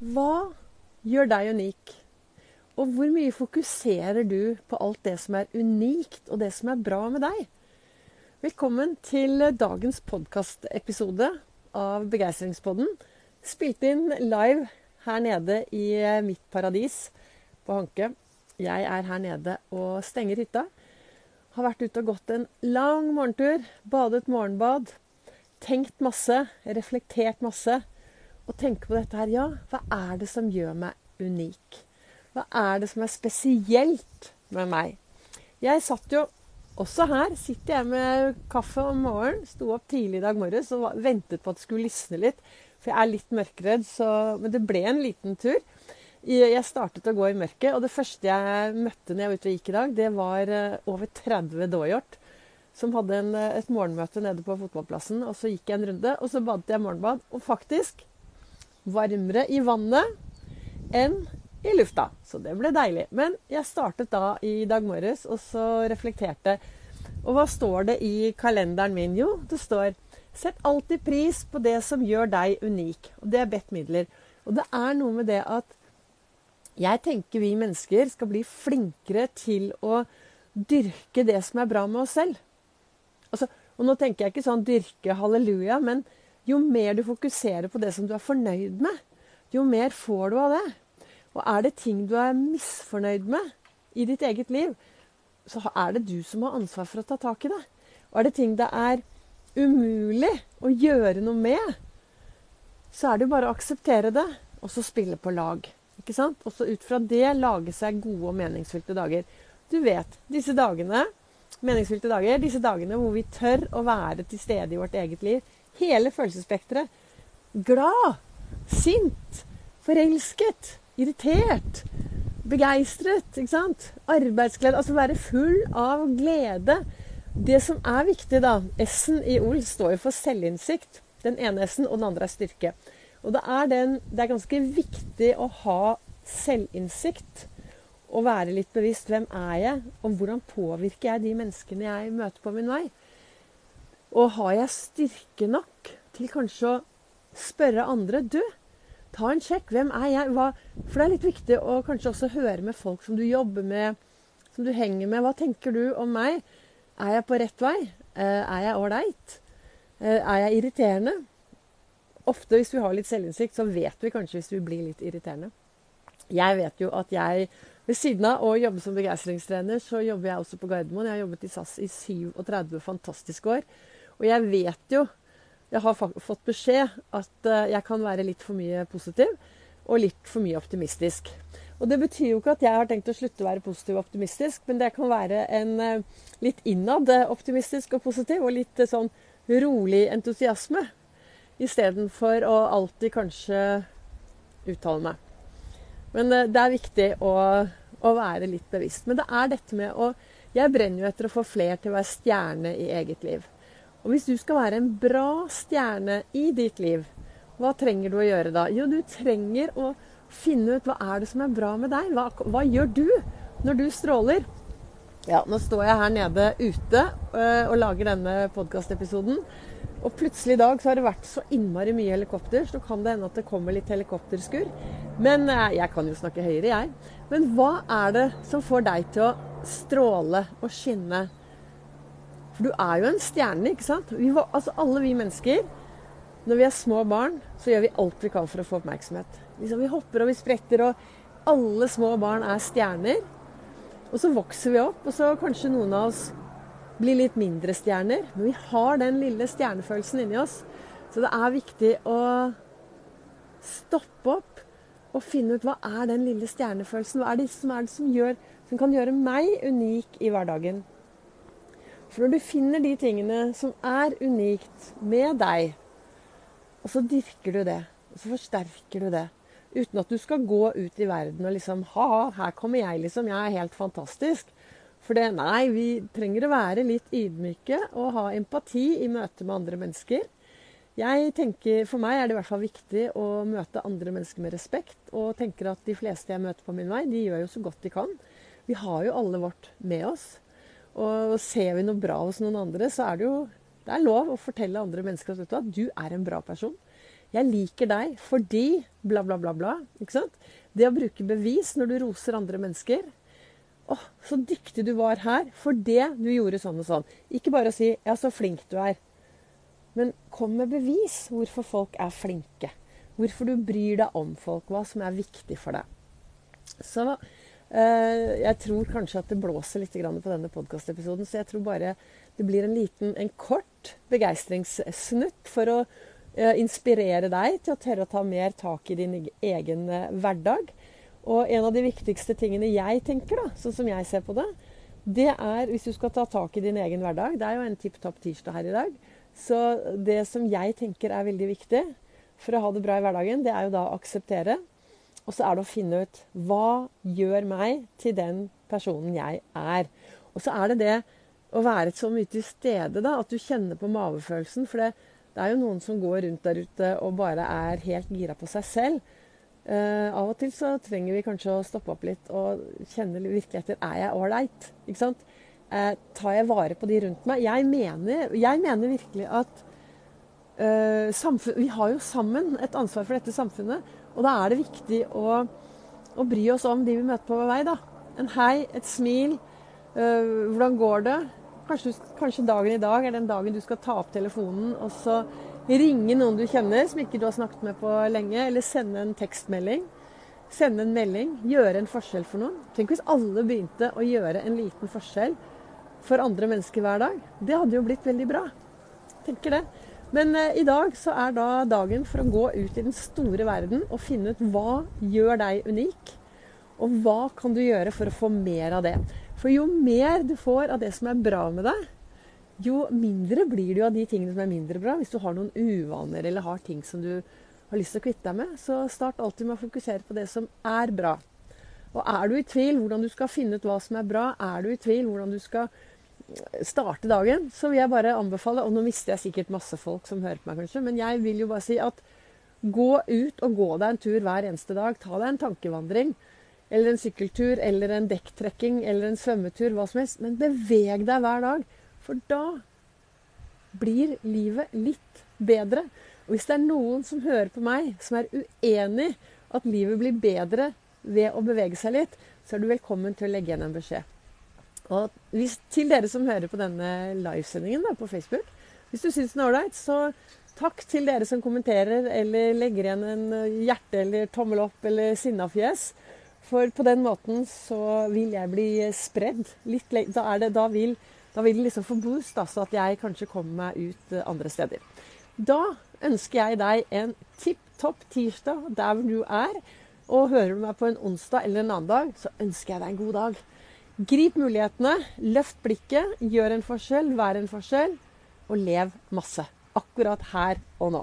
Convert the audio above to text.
Hva gjør deg unik? Og hvor mye fokuserer du på alt det som er unikt, og det som er bra med deg? Velkommen til dagens podkastepisode av Begeistringspodden. Spilt inn live her nede i mitt paradis på Hanke. Jeg er her nede og stenger hytta. Har vært ute og gått en lang morgentur. Badet morgenbad. Tenkt masse. Reflektert masse og tenke på dette her. Ja, hva er det som gjør meg unik? Hva er det som er spesielt med meg? Jeg satt jo også her. Sitter jeg med kaffe om morgenen. Sto opp tidlig i dag morges og ventet på at det skulle lysne litt. For jeg er litt mørkredd, så Men det ble en liten tur. Jeg startet å gå i mørket, og det første jeg møtte når jeg var ute og gikk i dag, det var eh, over 30 dåhjort som hadde en, eh, et morgenmøte nede på fotballplassen. Og så gikk jeg en runde, og så badet jeg morgenbad. Og faktisk, varmere i vannet enn i lufta. Så det ble deilig. Men jeg startet da i dag morges og så reflekterte. Og hva står det i kalenderen min? Jo, det står Sett alltid pris på det som gjør deg unik. Og det er bedt midler. Og det er noe med det at jeg tenker vi mennesker skal bli flinkere til å dyrke det som er bra med oss selv. Altså, og nå tenker jeg ikke sånn dyrke halleluja, men jo mer du fokuserer på det som du er fornøyd med, jo mer får du av det. Og er det ting du er misfornøyd med i ditt eget liv, så er det du som har ansvar for å ta tak i det. Og er det ting det er umulig å gjøre noe med, så er det jo bare å akseptere det, og så spille på lag. Ikke sant? Og så ut fra det lage seg gode og meningsfylte dager. Du vet, disse dagene, meningsfylte dager, disse dagene hvor vi tør å være til stede i vårt eget liv, hele følelsesspekteret. Glad, sint, forelsket, irritert, begeistret. ikke sant? Arbeidsglede. Altså være full av glede. Det som er viktig, da S-en i OL står jo for selvinnsikt. Den ene S-en, og den andre er styrke. Og det er, den, det er ganske viktig å ha selvinnsikt og være litt bevisst hvem er jeg, og hvordan påvirker jeg de menneskene jeg møter på min vei. Og har jeg styrke nok til kanskje å spørre andre Du, ta en sjekk. Hvem er jeg? Hva? For det er litt viktig å kanskje også høre med folk som du jobber med, som du henger med. Hva tenker du om meg? Er jeg på rett vei? Eh, er jeg ålreit? Eh, er jeg irriterende? Ofte hvis vi har litt selvinnsikt, så vet vi kanskje hvis vi blir litt irriterende. Jeg vet jo at jeg ved siden av å jobbe som begeistringstrener, så jobber jeg også på Gardermoen. Jeg har jobbet i SAS i 37 fantastiske år. Og jeg vet jo, jeg har fått beskjed, at eh, jeg kan være litt for mye positiv og litt for mye optimistisk. Og det betyr jo ikke at jeg har tenkt å slutte å være positiv og optimistisk, men det kan være en eh, litt innad eh, optimistisk og positiv, og litt sånn rolig entusiasme. Istedenfor å alltid kanskje uttale meg. Men det er viktig å, å, være litt bevisst. Men det er dette med å Jeg brenner jo etter å få fler til å være stjerne i eget liv. Og hvis du skal være en bra stjerne i ditt liv, hva trenger du å gjøre da? Jo, du trenger å finne ut hva er det som er bra med deg. Hva, hva gjør du når du stråler? Ja, nå står jeg her nede ute øh, og lager denne podkastepisoden. Og plutselig i dag så har det vært så innmari mye helikopter, så kan det hende at det kommer litt helikopterskur. Men øh, jeg kan jo snakke høyere, jeg. Men hva er det som får deg til å stråle og skinne for du er jo en stjerne, ikke sant? Vi, altså alle vi mennesker, når vi er små barn, så gjør vi alt vi kan for å få oppmerksomhet. Liksom, vi hopper og vi spretter, og alle små barn er stjerner. Og så vokser vi opp, og så kanskje noen av oss blir litt mindre stjerner. Men vi har den lille stjernefølelsen inni oss. Så det er viktig å stoppe opp og finne ut hva er den lille stjernefølelsen. Hva er det som, er det som, gjør, som kan gjøre meg unik i hverdagen? For når du finner de tingene som er unikt med deg, og så dirker du det, og så forsterker du det, uten at du skal gå ut i verden og liksom Ha, her kommer jeg, liksom. Jeg er helt fantastisk. For det, nei, vi trenger å være litt ydmyke og ha empati i møte med andre mennesker. Jeg tenker, For meg er det i hvert fall viktig å møte andre mennesker med respekt. Og tenker at de fleste jeg møter på min vei, de gjør jo så godt de kan. Vi har jo alle vårt med oss. Og ser vi noe bra hos noen andre, så er det jo det er lov å fortelle andre mennesker at du er en bra person. 'Jeg liker deg fordi bla, bla, bla', bla. Ikke sant? Det å bruke bevis når du roser andre mennesker. 'Å, så dyktig du var her for det du gjorde sånn og sånn'. Ikke bare å si 'ja, så flink du er'. Men kom med bevis hvorfor folk er flinke. Hvorfor du bryr deg om folk. Hva som er viktig for deg. Så jeg tror kanskje at det blåser litt på denne podkastepisoden, så jeg tror bare det blir en liten, en kort begeistringssnutt for å eh, inspirere deg til å tørre å ta mer tak i din egen eh, hverdag. Og en av de viktigste tingene jeg tenker, da, sånn som jeg ser på det, det er hvis du skal ta tak i din egen hverdag Det er jo en tipp topp tirsdag her i dag. Så det som jeg tenker er veldig viktig for å ha det bra i hverdagen, det er jo da å akseptere. Og så er det å finne ut hva gjør meg til den personen jeg er. Og så er det det å være så mye til stede, da, at du kjenner på mavefølelsen. For det, det, er jo noen som går rundt der ute og bare er helt gira på seg selv. Uh, av og til så trenger vi kanskje å stoppe opp litt og kjenne virkelig etter er jeg ålreit. Uh, tar jeg vare på de rundt meg? Jeg mener, jeg mener virkelig at uh, samfunn, vi har jo sammen et ansvar for dette samfunnet. Og da er det viktig å, å bry oss om de vi møter på vei. da. En hei, et smil. hvordan går det? Kanskje, kanskje, dagen i dag er den dagen du skal ta opp telefonen og så ringe noen du kjenner som ikke du har snakket med på lenge, eller sende en tekstmelding. Sende en melding. Gjøre en forskjell for noen. Tenk hvis alle begynte å gjøre en liten forskjell for andre mennesker hver dag. Det hadde jo blitt veldig bra. Tenker det. Men eh, i dag så er da dagen for å gå ut i den store verden og finne ut hva gjør deg unik, og hva kan du gjøre for å få mer av det. For jo mer du får av det som er bra med deg, jo mindre blir du av de tingene som er mindre bra. Hvis du har noen uvaner eller har ting som du har lyst til å kvitte deg med, så start alltid med å fokusere på det som er bra. Og er du i tvil hvordan du skal finne ut hva som er bra, er du i tvil hvordan du skal starte dagen, så vil jeg bare anbefale Og nå mister jeg sikkert masse folk som hører på meg, kanskje, men jeg vil jo bare si at gå ut og gå deg en tur hver eneste dag. Ta deg en tankevandring eller en sykkeltur eller en dekktrekking eller en svømmetur, hva som helst. Men beveg deg hver dag, for da blir livet litt bedre. Og hvis det er noen som hører på meg, som er uenig at livet blir bedre ved å bevege seg litt, så er du velkommen til å legge igjen en beskjed. Og hvis, til dere som hører på denne livesendingen på Facebook, hvis du syns den er ålreit, så takk til dere som kommenterer eller legger igjen en hjerte eller tommel opp eller sinnafjes. For på den måten så vil jeg bli spredd litt Da, da, vil, da vil det liksom få boost, da, så at jeg kanskje kommer meg ut eh, andre steder. Da ønsker jeg deg en tipp topp tirsdag der hvor du er. Og hører du meg på en onsdag eller en annen dag, så ønsker jeg deg en god dag. Grip mulighetene, løft blikket, gjør en forskjell, vær en forskjell, og lev masse. Akkurat her og nå.